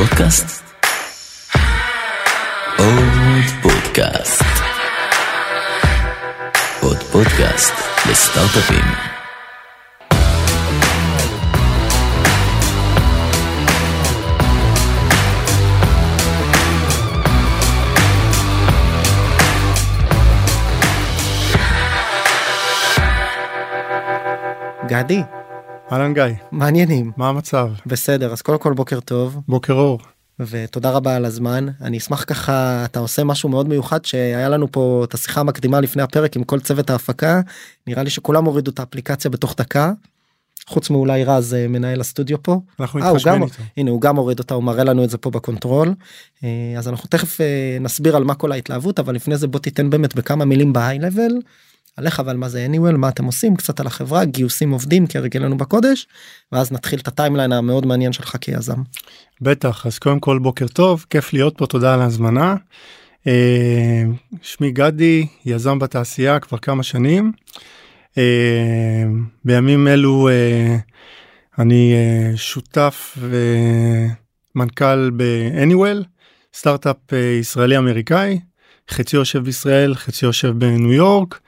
פודקאסט? עוד פודקאסט. עוד פודקאסט לסטארט-אפים. גדי, אהלן גיא, מעניינים. מה המצב? בסדר, אז קודם כל בוקר טוב, בוקר אור. ותודה רבה על הזמן. אני אשמח ככה, אתה עושה משהו מאוד מיוחד שהיה לנו פה את השיחה המקדימה לפני הפרק עם כל צוות ההפקה. נראה לי שכולם הורידו את האפליקציה בתוך דקה. חוץ מאולי רז אה, מנהל הסטודיו פה. אנחנו אה, נתחשבן גם, איתו. הנה הוא גם הוריד אותה הוא מראה לנו את זה פה ב control. אה, אז אנחנו תכף אה, נסביר על מה כל ההתלהבות אבל לפני זה בוא תיתן באמת בכמה מילים ב high level. עליך ועל מה זה anywell מה אתם עושים קצת על החברה גיוסים עובדים כהרגלנו בקודש ואז נתחיל את הטיימליין המאוד מעניין שלך כיזם. בטח, אז קודם כל בוקר טוב, כיף להיות פה, תודה על ההזמנה. אה, שמי גדי, יזם בתעשייה כבר כמה שנים. אה, בימים אלו אה, אני שותף ומנכ"ל ב-Anywell, סטארט-אפ אה, ישראלי אמריקאי, חצי יושב בישראל, חצי יושב בניו יורק,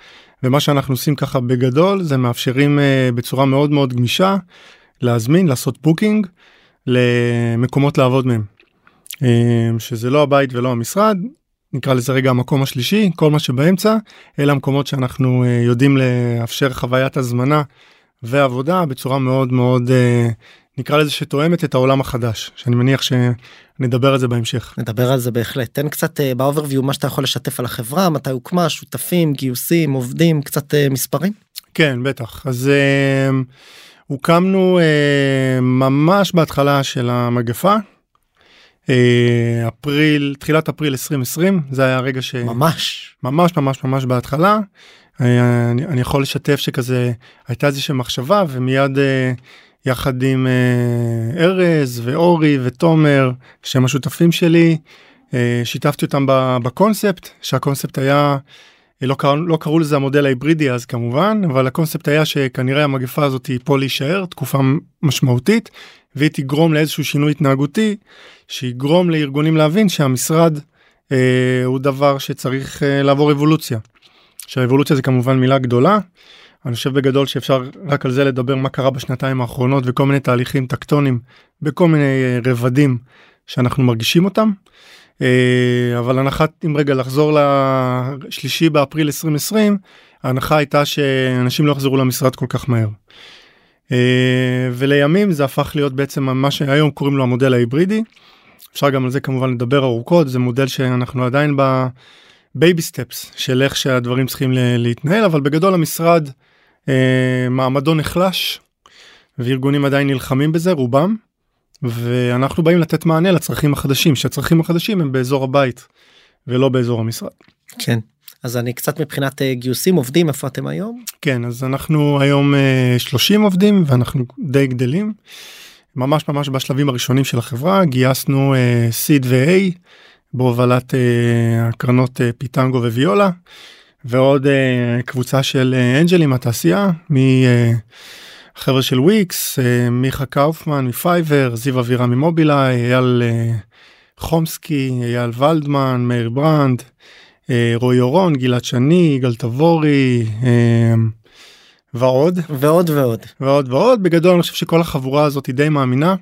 ומה שאנחנו עושים ככה בגדול זה מאפשרים אה, בצורה מאוד מאוד גמישה להזמין, לעשות booking למקומות לעבוד מהם. אה, שזה לא הבית ולא המשרד, נקרא לזה רגע המקום השלישי, כל מה שבאמצע, אלה המקומות שאנחנו אה, יודעים לאפשר חוויית הזמנה ועבודה בצורה מאוד מאוד, אה, נקרא לזה שתואמת את העולם החדש, שאני מניח שנדבר על זה בהמשך. נדבר על זה בהחלט תן קצת אה, באוברוויו מה שאתה יכול לשתף על החברה מתי הוקמה שותפים גיוסים עובדים קצת אה, מספרים. כן, בטח. אז אה, הוקמנו אה, ממש בהתחלה של המגפה. אה, אפריל, תחילת אפריל 2020, זה היה הרגע ש... ממש ממש ממש ממש בהתחלה. אני, אני יכול לשתף שכזה הייתה איזושהי מחשבה ומיד אה, יחד עם אה, ארז ואורי ותומר שהם השותפים שלי אה, שיתפתי אותם בקונספט שהקונספט היה אה, לא, קראו, לא קראו לזה המודל ההיברידי אז כמובן אבל הקונספט היה שכנראה המגפה הזאת היא פה להישאר תקופה משמעותית והיא תגרום לאיזשהו שינוי התנהגותי שיגרום לארגונים להבין שהמשרד אה, הוא דבר שצריך אה, לעבור אבולוציה. שהאבולוציה זה כמובן מילה גדולה. אני חושב בגדול שאפשר רק על זה לדבר מה קרה בשנתיים האחרונות וכל מיני תהליכים טקטונים בכל מיני אה, רבדים שאנחנו מרגישים אותם. אה, אבל הנחת אם רגע לחזור לשלישי באפריל 2020 ההנחה הייתה שאנשים לא יחזרו למשרד כל כך מהר. אה, ולימים זה הפך להיות בעצם מה שהיום קוראים לו המודל ההיברידי. אפשר גם על זה כמובן לדבר ארוכות זה מודל שאנחנו עדיין ב baby steps של איך שהדברים צריכים להתנהל אבל בגדול המשרד מעמדו נחלש וארגונים עדיין נלחמים בזה רובם ואנחנו באים לתת מענה לצרכים החדשים שהצרכים החדשים הם באזור הבית ולא באזור המשרד. כן אז אני קצת מבחינת אה, גיוסים עובדים איפה אתם היום כן אז אנחנו היום אה, 30 עובדים ואנחנו די גדלים. ממש ממש בשלבים הראשונים של החברה גייסנו אה, סיד ו-A בהובלת אה, הקרנות אה, פיטנגו וויולה ועוד אה, קבוצה של אה, angels ים מהתעשייה מחבר'ה של וויקס אה, מיכה קאופמן מפייבר זיו אבירם ממובילאיי אייל אה, חומסקי אייל ולדמן מאיר ברנד אה, רועי אורון גלעד שני יגאל תבורי אה, ועוד. ועוד ועוד. ועוד ועוד. בגדול אני חושב שכל החבורה הזאת היא די מאמינה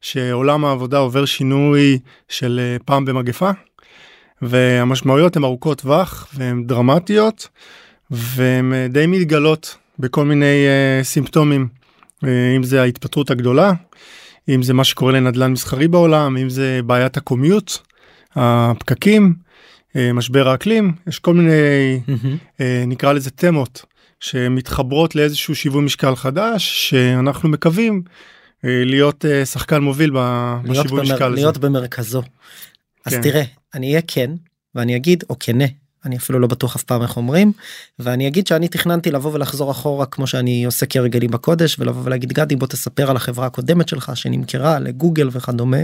שעולם העבודה עובר שינוי של אה, פעם במגפה והמשמעויות הן ארוכות טווח והן דרמטיות והן אה, די מתגלות בכל מיני uh, סימפטומים אה, אם זה ההתפטרות הגדולה אם זה מה שקורה לנדל"ן מסחרי בעולם אם זה בעיית הקומיוט הפקקים אה, משבר האקלים יש כל מיני אה, נקרא לזה תמות שמתחברות לאיזשהו שיווי משקל חדש שאנחנו מקווים להיות שחקן מוביל בשיווי. משקל הזה. להיות במרכזו. אז כן. תראה אני אהיה כן ואני אגיד או כנה אני אפילו לא בטוח אף פעם איך אומרים ואני אגיד שאני תכננתי לבוא ולחזור אחורה כמו שאני עושה כהרגלים בקודש ולבוא ולהגיד גדי בוא תספר על החברה הקודמת שלך שנמכרה לגוגל וכדומה.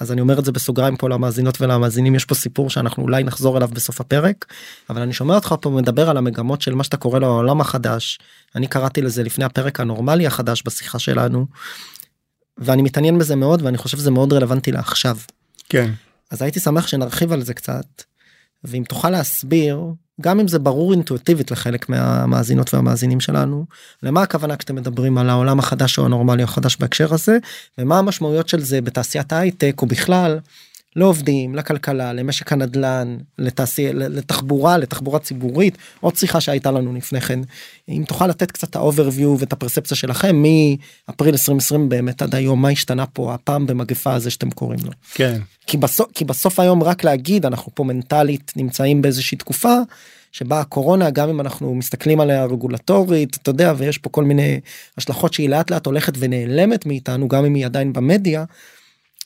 אז אני אומר את זה בסוגריים פה למאזינות ולמאזינים יש פה סיפור שאנחנו אולי נחזור אליו בסוף הפרק אבל אני שומע אותך פה מדבר על המגמות של מה שאתה קורא לו העולם החדש אני קראתי לזה לפני הפרק הנורמלי החדש בשיחה שלנו. ואני מתעניין בזה מאוד ואני חושב שזה מאוד רלוונטי לעכשיו. כן. אז הייתי שמח שנרחיב על זה קצת. ואם תוכל להסביר גם אם זה ברור אינטואיטיבית לחלק מהמאזינות והמאזינים שלנו למה הכוונה כשאתם מדברים על העולם החדש או הנורמלי החדש בהקשר הזה ומה המשמעויות של זה בתעשיית ההייטק או בכלל לעובדים לכלכלה למשק הנדל"ן לתעשייה לתחבורה לתחבורה ציבורית עוד שיחה שהייתה לנו לפני כן אם תוכל לתת קצת האוברוויו ואת הפרספציה שלכם מאפריל 2020 באמת עד היום מה השתנה פה הפעם במגפה הזה שאתם קוראים לו. כן. כי בסוף כי בסוף היום רק להגיד אנחנו פה מנטלית נמצאים באיזושהי תקופה שבה הקורונה גם אם אנחנו מסתכלים עליה רגולטורית אתה יודע ויש פה כל מיני השלכות שהיא לאט לאט הולכת ונעלמת מאיתנו גם אם היא עדיין במדיה.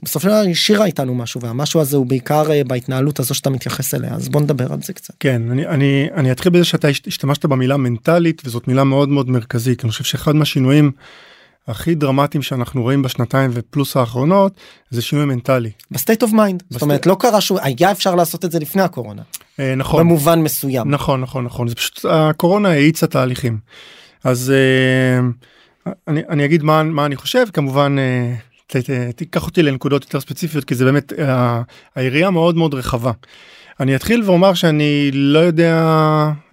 בסופו של דבר השאירה איתנו משהו והמשהו הזה הוא בעיקר אה, בהתנהלות הזו שאתה מתייחס אליה אז בוא נדבר על זה קצת. כן אני אני אני אתחיל בזה שאתה השתמשת במילה מנטלית וזאת מילה מאוד מאוד מרכזית אני חושב שאחד מהשינויים הכי דרמטיים שאנחנו רואים בשנתיים ופלוס האחרונות זה שינוי מנטלי. ב state of mind זאת אומרת לא קרה שהוא היה אפשר לעשות את זה לפני הקורונה. אה, נכון. במובן מסוים. נכון נכון נכון זה פשוט הקורונה האיצה תהליכים. אז אה, אני, אני אגיד מה, מה אני חושב כמובן אה, תיקח אותי לנקודות יותר ספציפיות כי זה באמת אה, היריעה מאוד מאוד רחבה. אני אתחיל ואומר שאני לא יודע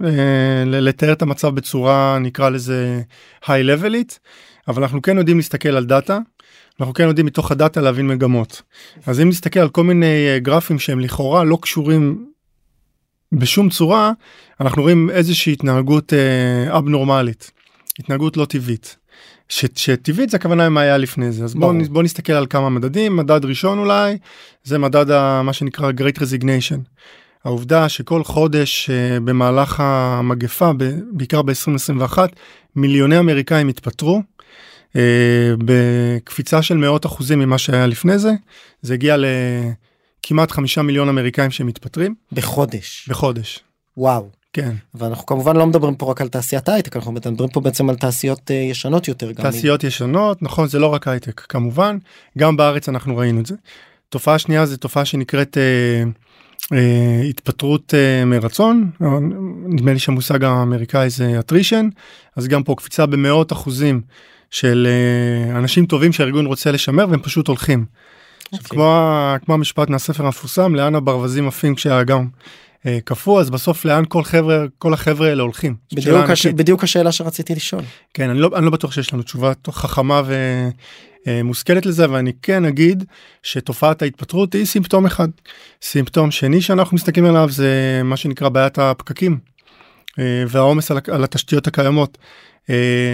אה, לתאר את המצב בצורה נקרא לזה היי לבלית אבל אנחנו כן יודעים להסתכל על דאטה. אנחנו כן יודעים מתוך הדאטה להבין מגמות. אז אם נסתכל על כל מיני אה, גרפים שהם לכאורה לא קשורים בשום צורה אנחנו רואים איזושהי התנהגות אה, אבנורמלית התנהגות לא טבעית. שטבעית זה הכוונה מה היה לפני זה אז בוא, בוא נסתכל על כמה מדדים מדד ראשון אולי זה מדד ה, מה שנקרא great resignation. העובדה שכל חודש uh, במהלך המגפה ב, בעיקר ב-2021 מיליוני אמריקאים התפטרו uh, בקפיצה של מאות אחוזים ממה שהיה לפני זה זה הגיע לכמעט חמישה מיליון אמריקאים שמתפטרים בחודש בחודש. וואו. כן. ואנחנו כמובן לא מדברים פה רק על תעשיית הייטק אנחנו מדברים פה בעצם על תעשיות uh, ישנות יותר תעשיות גם... ישנות נכון זה לא רק הייטק כמובן גם בארץ אנחנו ראינו את זה. תופעה שנייה זה תופעה שנקראת uh, uh, התפטרות uh, מרצון נדמה לי שהמושג האמריקאי זה attrition אז גם פה קפיצה במאות אחוזים של uh, אנשים טובים שהארגון רוצה לשמר והם פשוט הולכים. Okay. עכשיו, אוקיי. כמו, כמו המשפט מהספר המפורסם לאן הברווזים עפים כשהאגם קפוא אז בסוף לאן כל חבר'ה כל החבר'ה האלה הולכים. בדיוק, הש... בדיוק השאלה שרציתי לשאול. כן אני לא, אני לא בטוח שיש לנו תשובה חכמה ומושכלת אה, לזה ואני כן אגיד שתופעת ההתפטרות היא סימפטום אחד. סימפטום שני שאנחנו מסתכלים עליו זה מה שנקרא בעיית הפקקים אה, והעומס על, על התשתיות הקיימות.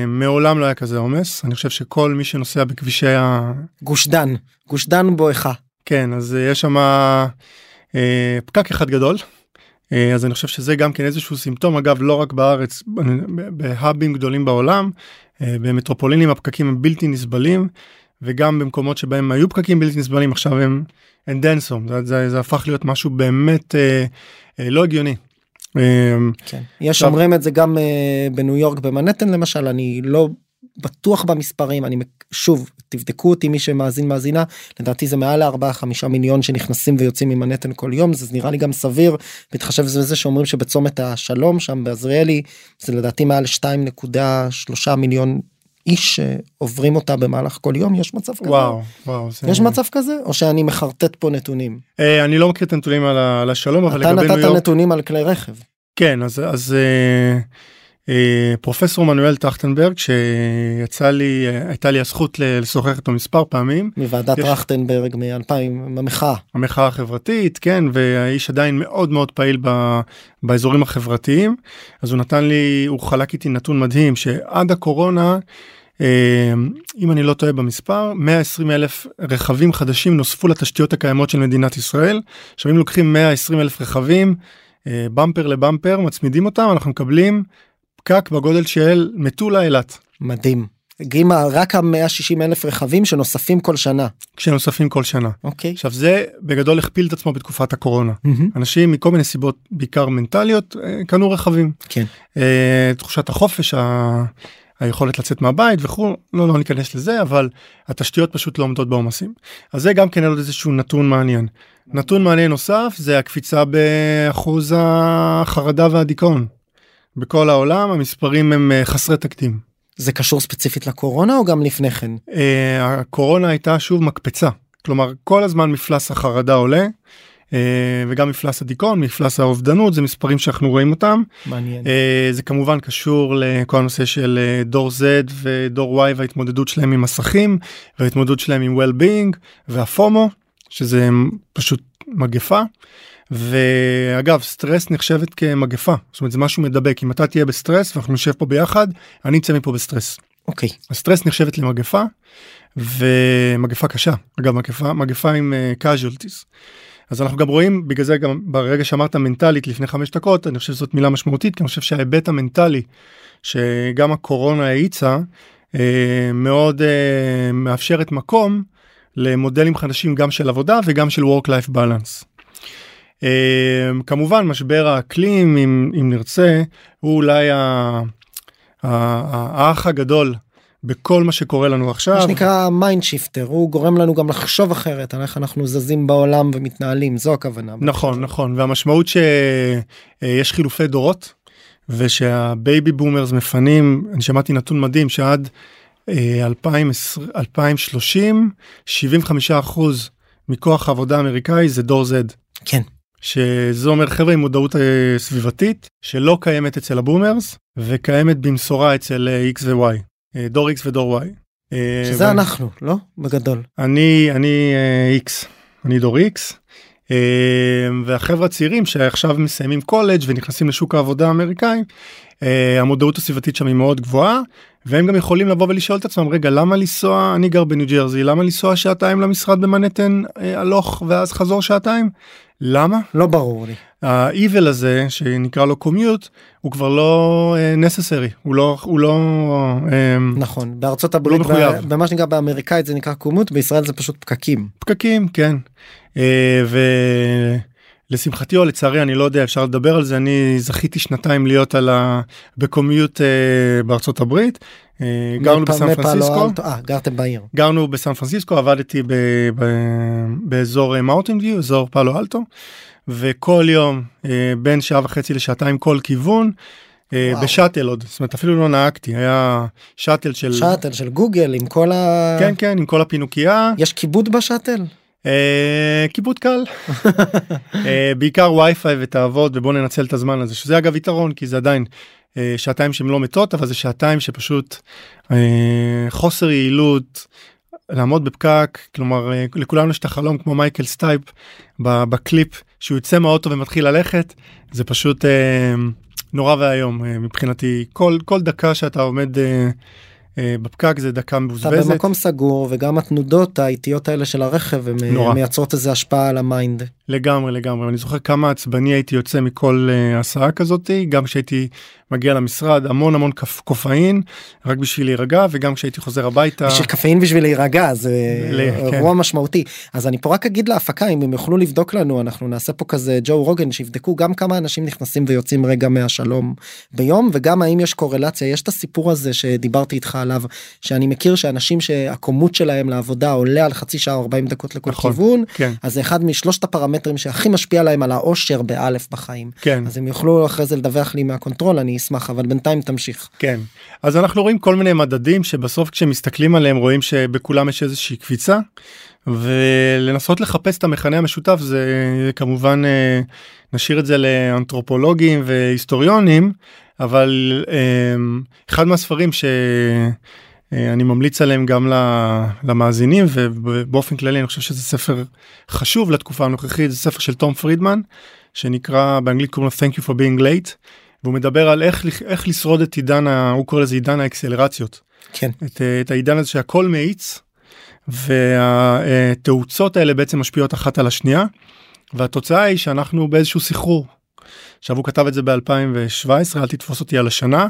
מעולם לא היה כזה עומס אני חושב שכל מי שנוסע בכבישי ה... גוש דן גוש דן בואכה. כן אז יש שם פקק אחד גדול אה, אז אני חושב שזה גם כן איזשהו סימפטום אגב לא רק בארץ בהאבים גדולים בעולם אה, במטרופולינים הפקקים הם בלתי נסבלים וגם במקומות שבהם היו פקקים בלתי נסבלים עכשיו הם אין דנסום זה, זה, זה הפך להיות משהו באמת אה, אה, לא הגיוני. אה, כן. יש אומרים את זה גם אה, בניו יורק במנהטן למשל אני לא בטוח במספרים אני שוב תבדקו אותי מי שמאזין מאזינה לדעתי זה מעל 4-5 מיליון שנכנסים ויוצאים ממנהטן כל יום זה נראה לי גם סביר בהתחשב בזה שאומרים שבצומת השלום שם בעזריאלי זה לדעתי מעל 2.3 מיליון איש שעוברים אותה במהלך כל יום יש מצב כזה? וואו וואו זה... יש מצב כזה? או שאני מחרטט פה נתונים? אה, אני לא מכיר את הנתונים על השלום אבל לגבי ניו יורק אתה נתת נתונים על כלי רכב. כן אז אז. אה... אה, פרופסור מנואל טרכטנברג שיצא לי הייתה לי הזכות לשוחח איתו מספר פעמים. מוועדת יש... טרכטנברג מ-2000 המחאה. המחאה החברתית כן והאיש עדיין מאוד מאוד פעיל ב... באזורים החברתיים. אז הוא נתן לי הוא חלק איתי נתון מדהים שעד הקורונה. אה, אם אני לא טועה במספר 120 אלף רכבים חדשים נוספו לתשתיות הקיימות של מדינת ישראל. עכשיו אם לוקחים 120 אלף רכבים אה, במפר לבמפר מצמידים אותם אנחנו מקבלים פקק בגודל של מטולה אילת. מדהים. הגיעים רק ה-160 אלף רכבים שנוספים כל שנה. שנוספים כל שנה. אוקיי. עכשיו זה בגדול הכפיל את עצמו בתקופת הקורונה. Mm-hmm. אנשים מכל מיני סיבות בעיקר מנטליות אה, קנו רכבים. כן. אה, תחושת החופש, ה... היכולת לצאת מהבית וכו', לא, לא ניכנס לזה, אבל התשתיות פשוט לא עומדות בעומסים. אז זה גם כן עוד איזשהו נתון מעניין. נתון מעניין נוסף זה הקפיצה באחוז החרדה והדיכאון. בכל העולם המספרים הם אה, חסרי תקדים. זה קשור ספציפית לקורונה או גם לפני כן? אה, הקורונה הייתה שוב מקפצה כלומר כל הזמן מפלס החרדה עולה. אה, וגם מפלס הדיכאון מפלס האובדנות זה מספרים שאנחנו רואים אותם מעניין. זה כמובן קשור לכל הנושא של דור Z ודור Y וההתמודדות שלהם עם מסכים וההתמודדות שלהם עם well-being וה FOMO שזה פשוט מגפה. ואגב סטרס נחשבת כמגפה זאת אומרת זה משהו מדבק אם אתה תהיה בסטרס ואנחנו נשב פה ביחד אני אצא מפה בסטרס. אוקיי. הסטרס נחשבת למגפה ומגפה קשה אגב מגפה מגפה עם uh, casualties. אז אנחנו גם רואים בגלל זה גם ברגע שאמרת מנטלית לפני חמש דקות אני חושב שזאת מילה משמעותית כי אני חושב שההיבט המנטלי שגם הקורונה האיצה אה, מאוד אה, מאפשרת מקום למודלים חדשים גם של עבודה וגם של work life balance. אה, כמובן משבר האקלים אם, אם נרצה הוא אולי האח הגדול בכל מה שקורה לנו עכשיו. מה שנקרא mind shifter הוא גורם לנו גם לחשוב אחרת על איך אנחנו זזים בעולם ומתנהלים זו הכוונה. נכון נכון והמשמעות שיש חילופי דורות ושה baby boomers מפנים אני שמעתי נתון מדהים שעד אה, 2020 2030 75 אחוז מכוח העבודה האמריקאי זה דור Z כן. שזה אומר חבר'ה עם מודעות אה, סביבתית שלא קיימת אצל ה boomers וקיימת במשורה אצל אה, X ו-Y אה, דור X ודור Y. אה, שזה ו- אנחנו לא בגדול. אני אני אה, X אני דור X אה, והחבר'ה הצעירים שעכשיו מסיימים קולג' ונכנסים לשוק העבודה האמריקאי המודעות הסביבתית שם היא מאוד גבוהה והם גם יכולים לבוא ולשאול את עצמם רגע למה לנסוע אני גר בניו ג'רזי למה לנסוע שעתיים למשרד במנהטן אה, הלוך ואז חזור שעתיים למה לא ברור לי. ה-evil הזה שנקרא לו קומיוט הוא כבר לא אה, necessary הוא לא הוא לא אה, נכון בארצות הברית מחויב. ב- במה שנקרא באמריקאית זה נקרא קומות בישראל זה פשוט פקקים. פקקים כן אה, ולשמחתי או לצערי אני לא יודע אפשר לדבר על זה אני זכיתי שנתיים להיות על ה... בקומיוט אה, בארצות הברית אה, גרנו מפה- בסן מפאלו פרנסיסקו אלטו- אה גרתם בעיר. גרנו בסן פרנסיסקו עבדתי ב... ב... באזור מאוטין ויו אזור פאלו אלטו וכל יום אה, בין שעה וחצי לשעתיים כל כיוון. אה, וואו. בשאטל עוד זאת אומרת אפילו לא נהגתי היה שאטל של שאטל של גוגל עם כל ה... כן כן עם כל הפינוקייה יש כיבוד בשאטל? אה, כיבוד קל. אה, בעיקר וי-פיי ותעבוד ובוא ננצל את הזמן הזה שזה אגב יתרון כי זה עדיין אה, שעתיים שהן לא מתות אבל זה שעתיים שפשוט אה, חוסר יעילות לעמוד בפקק כלומר אה, לכולנו יש את החלום כמו מייקל סטייפ בקליפ שהוא יוצא מהאוטו ומתחיל ללכת זה פשוט אה, נורא ואיום אה, מבחינתי. כל כל דקה שאתה עומד אה, אה, בפקק זה דקה אתה מבוזבזת. במקום סגור וגם התנודות האיטיות האלה של הרכב הם נורא. מייצרות איזה השפעה על ה mind. לגמרי לגמרי אני זוכר כמה עצבני הייתי יוצא מכל אה, הסעה כזאתי גם כשהייתי מגיע למשרד המון המון קפ, קפאין רק בשביל להירגע וגם כשהייתי חוזר הביתה בשביל קפאין בשביל להירגע זה ל- כן. אירוע משמעותי אז אני פה רק אגיד להפקה אם הם יוכלו לבדוק לנו אנחנו נעשה פה כזה ג'ו רוגן שיבדקו גם כמה אנשים נכנסים ויוצאים רגע מהשלום ביום וגם האם יש קורלציה יש את הסיפור הזה שדיברתי איתך עליו שאני מכיר שאנשים שה commute שלהם לעבודה עולה על חצי שעה או 40 דקות לכל נכון. כיוון כן אז זה אחד משלושת הפרמטרים שהכי משפיע להם על האושר באלף בחיים כן אז הם יוכלו אחרי זה לדווח לי מהקונטרול אני אשמח אבל בינתיים תמשיך. כן אז אנחנו רואים כל מיני מדדים שבסוף כשמסתכלים עליהם רואים שבכולם יש איזושהי קפיצה ולנסות לחפש את המכנה המשותף זה כמובן אה, נשאיר את זה לאנתרופולוגים והיסטוריונים אבל אה, אחד מהספרים ש... אה, ממליץ עליהם גם למאזינים ובאופן כללי אני חושב שזה ספר חשוב לתקופה הנוכחית זה ספר של תום פרידמן שנקרא באנגלית קוראים לו Thank you for being late והוא מדבר על איך, איך לשרוד את עידן ה... הוא קורא לזה עידן האקסלרציות כן. את, אה, את העידן הזה שהכל מאיץ והתאוצות האלה בעצם משפיעות אחת על השנייה והתוצאה היא שאנחנו באיזשהו סחרור. עכשיו הוא כתב את זה ב2017 אל תתפוס אותי על השנה.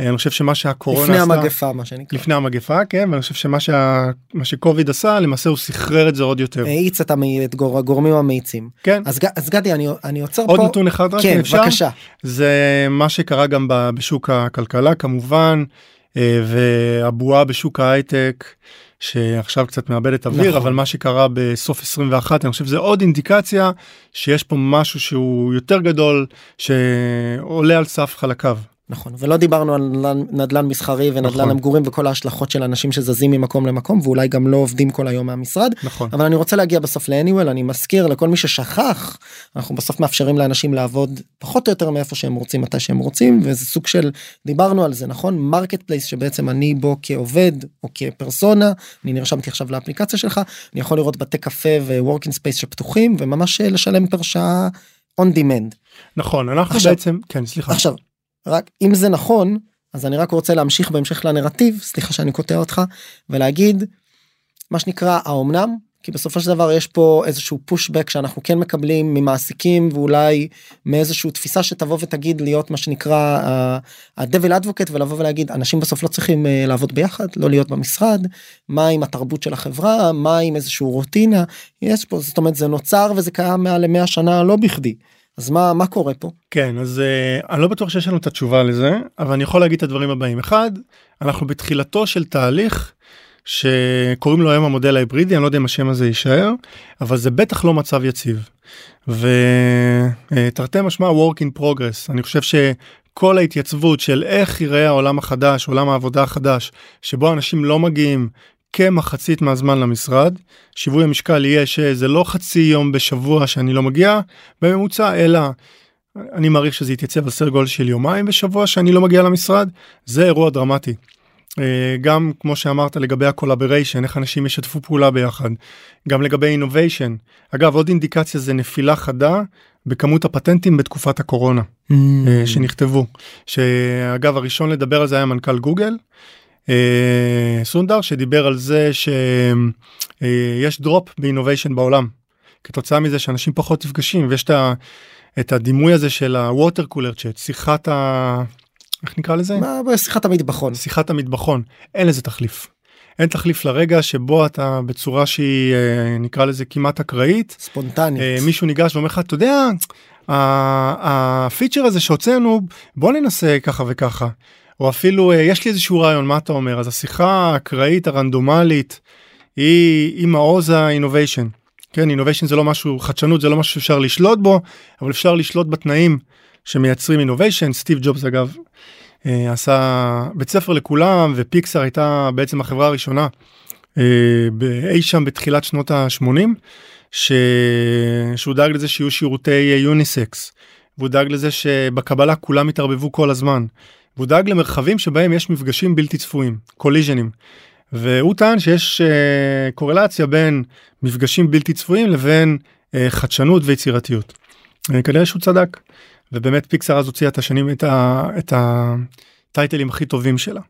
אה, אני חושב שמה שהקורונה לפני עשתה המגפה מה שנקרא. לפני המגפה כן ואני חושב שמה שה... מה שקוביד עשה למעשה הוא סחרר את זה עוד יותר האיץ את המי- את גור- הגורמים המאיצים. כן אז אז גדי אני אני עוצר עוד פה. נתון אחד רק כן אפשר בבקשה. זה מה שקרה גם בשוק הכלכלה כמובן אה, והבועה בשוק ההייטק שעכשיו קצת מאבדת אוויר נכון. אבל מה שקרה בסוף 21 אני חושב זה עוד אינדיקציה שיש פה משהו שהוא יותר גדול שעולה על סף חלקיו. נכון ולא דיברנו על נדל"ן, נדל"ן מסחרי ונדל"ן נכון. המגורים וכל ההשלכות של אנשים שזזים ממקום למקום ואולי גם לא עובדים כל היום מהמשרד נכון אבל אני רוצה להגיע בסוף ל-Anywell אני מזכיר לכל מי ששכח אנחנו בסוף מאפשרים לאנשים לעבוד פחות או יותר מאיפה שהם רוצים מתי שהם רוצים וזה סוג של דיברנו על זה נכון marketplace שבעצם אני בו כעובד או כפרסונה אני נרשמתי עכשיו לאפליקציה שלך אני יכול לראות בתי קפה ו-working space שפתוחים וממש אה, לשלם פר שעה on demand. נכון אנחנו עכשיו- בעצם כן סליחה עכשיו רק אם זה נכון אז אני רק רוצה להמשיך בהמשך לנרטיב סליחה שאני קוטע אותך ולהגיד מה שנקרא האומנם? כי בסופו של דבר יש פה איזשהו פושבק שאנחנו כן מקבלים ממעסיקים ואולי מאיזושהי תפיסה שתבוא ותגיד להיות מה שנקרא ה-devil advocate ולבוא ולהגיד אנשים בסוף לא צריכים אה, לעבוד ביחד לא להיות במשרד מה עם התרבות של החברה מה עם איזשהו רוטינה? יש פה זאת אומרת זה נוצר וזה קיים מעל ל-100 שנה לא בכדי אז מה מה קורה פה. כן אז uh, אני לא בטוח שיש לנו את התשובה לזה אבל אני יכול להגיד את הדברים הבאים אחד אנחנו בתחילתו של תהליך שקוראים לו היום המודל ההיברידי אני לא יודע אם השם הזה יישאר אבל זה בטח לא מצב יציב. ותרתי משמע work in progress אני חושב שכל ההתייצבות של איך ייראה העולם החדש עולם העבודה החדש שבו אנשים לא מגיעים כמחצית מהזמן למשרד. שיווי המשקל יהיה שזה לא חצי יום בשבוע שאני לא מגיע בממוצע אלא אני מעריך שזה יתייצב על סדר גודל של יומיים בשבוע שאני לא מגיע למשרד. זה אירוע דרמטי. אה, גם כמו שאמרת לגבי ה collaboration איך אנשים ישתפו פעולה ביחד. גם לגבי innovation אגב עוד אינדיקציה זה נפילה חדה בכמות הפטנטים בתקופת הקורונה אה, שנכתבו. שאגב הראשון לדבר על זה היה מנכ"ל גוגל סונדר שדיבר על זה שיש drop ב innovation בעולם כתוצאה מזה שאנשים פחות נפגשים ויש את, ה, את הדימוי הזה של הווטר קולר צ'אט שיחת ה... איך נקרא לזה? מה בשיחת המטבחון. שיחת המטבחון אין לזה תחליף. אין תחליף לרגע שבו אתה בצורה שהיא אה, נקרא לזה כמעט אקראית ספונטנית. אה, מישהו ניגש ואומר לך אתה יודע הפיצ'ר הזה שהוצאנו בוא ננסה ככה וככה או אפילו אה, יש לי איזשהו רעיון מה אתה אומר? אז השיחה האקראית הרנדומלית היא היא מעוז ה innovation. כן innovation זה לא משהו חדשנות זה לא משהו שאפשר לשלוט בו אבל אפשר לשלוט בתנאים שמייצרים innovation סטיב ג'ובס אגב אה, עשה בית ספר לכולם ופיקסאר הייתה בעצם החברה הראשונה אה, אי שם בתחילת שנות ה-80 ש... שהוא דאג לזה שיהיו שירותי יוניסקס והוא דאג לזה שבקבלה כולם יתערבבו כל הזמן והוא דאג למרחבים שבהם יש מפגשים בלתי צפויים collision ים והוא טען שיש אה, קורלציה בין מפגשים בלתי צפויים לבין אה, חדשנות ויצירתיות. אה, כנראה שהוא צדק ובאמת פיקסאר אז הוציאה את השנים את, ה, את ה title ים הכי טובים שלה.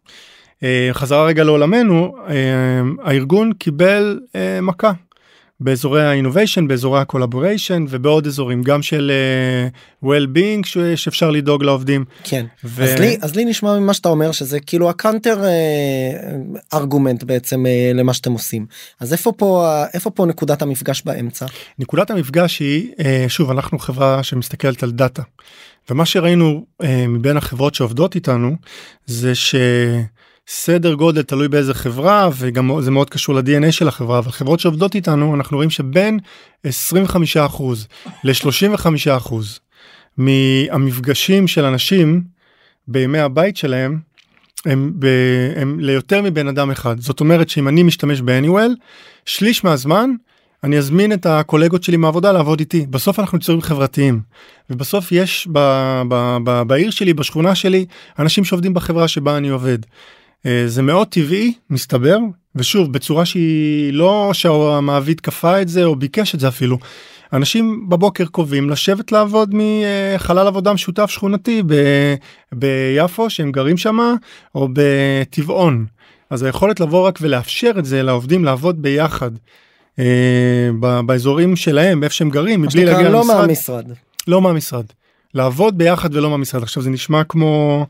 אה, חזרה רגע לעולמנו אה, הארגון קיבל אה, מכה באזורי ה innovation באזורי ה collaboration ובעוד אזורים גם של אה, well-being ש- שאפשר לדאוג לעובדים. כן. ו... אז לי אז לי נשמע ממה שאתה אומר שזה כאילו ה counter argument בעצם אה, למה שאתם עושים אז איפה פה איפה פה נקודת המפגש באמצע נקודת המפגש היא אה, שוב אנחנו חברה שמסתכלת על דאטה ומה שראינו אה, מבין החברות שעובדות איתנו זה שסדר גודל תלוי באיזה חברה וגם זה מאוד קשור ל-DNA של החברה אבל חברות שעובדות איתנו אנחנו רואים שבין 25% ל-35% מהמפגשים של אנשים בימי הבית שלהם הם, ב, הם ליותר מבן אדם אחד. זאת אומרת שאם אני משתמש ב-Anywell שליש מהזמן אני אזמין את הקולגות שלי מהעבודה לעבוד איתי. בסוף אנחנו יצורים חברתיים. ובסוף יש ב, ב, ב, בעיר שלי בשכונה שלי אנשים שעובדים בחברה שבה אני עובד. אה, זה מאוד טבעי מסתבר ושוב בצורה שהיא לא שהמעביד כפה את זה או ביקש את זה אפילו. אנשים בבוקר קובעים לשבת לעבוד מחלל עבודה משותף שכונתי ב- ביפו שהם גרים שם או בטבעון. אז היכולת לבוא רק ולאפשר את זה לעובדים לעבוד ביחד אה, ב- באזורים שלהם איפה שהם גרים מבלי להגיע לא למשרד. מהמשרד לא מהמשרד. לעבוד ביחד ולא מהמשרד. עכשיו זה נשמע כמו אה,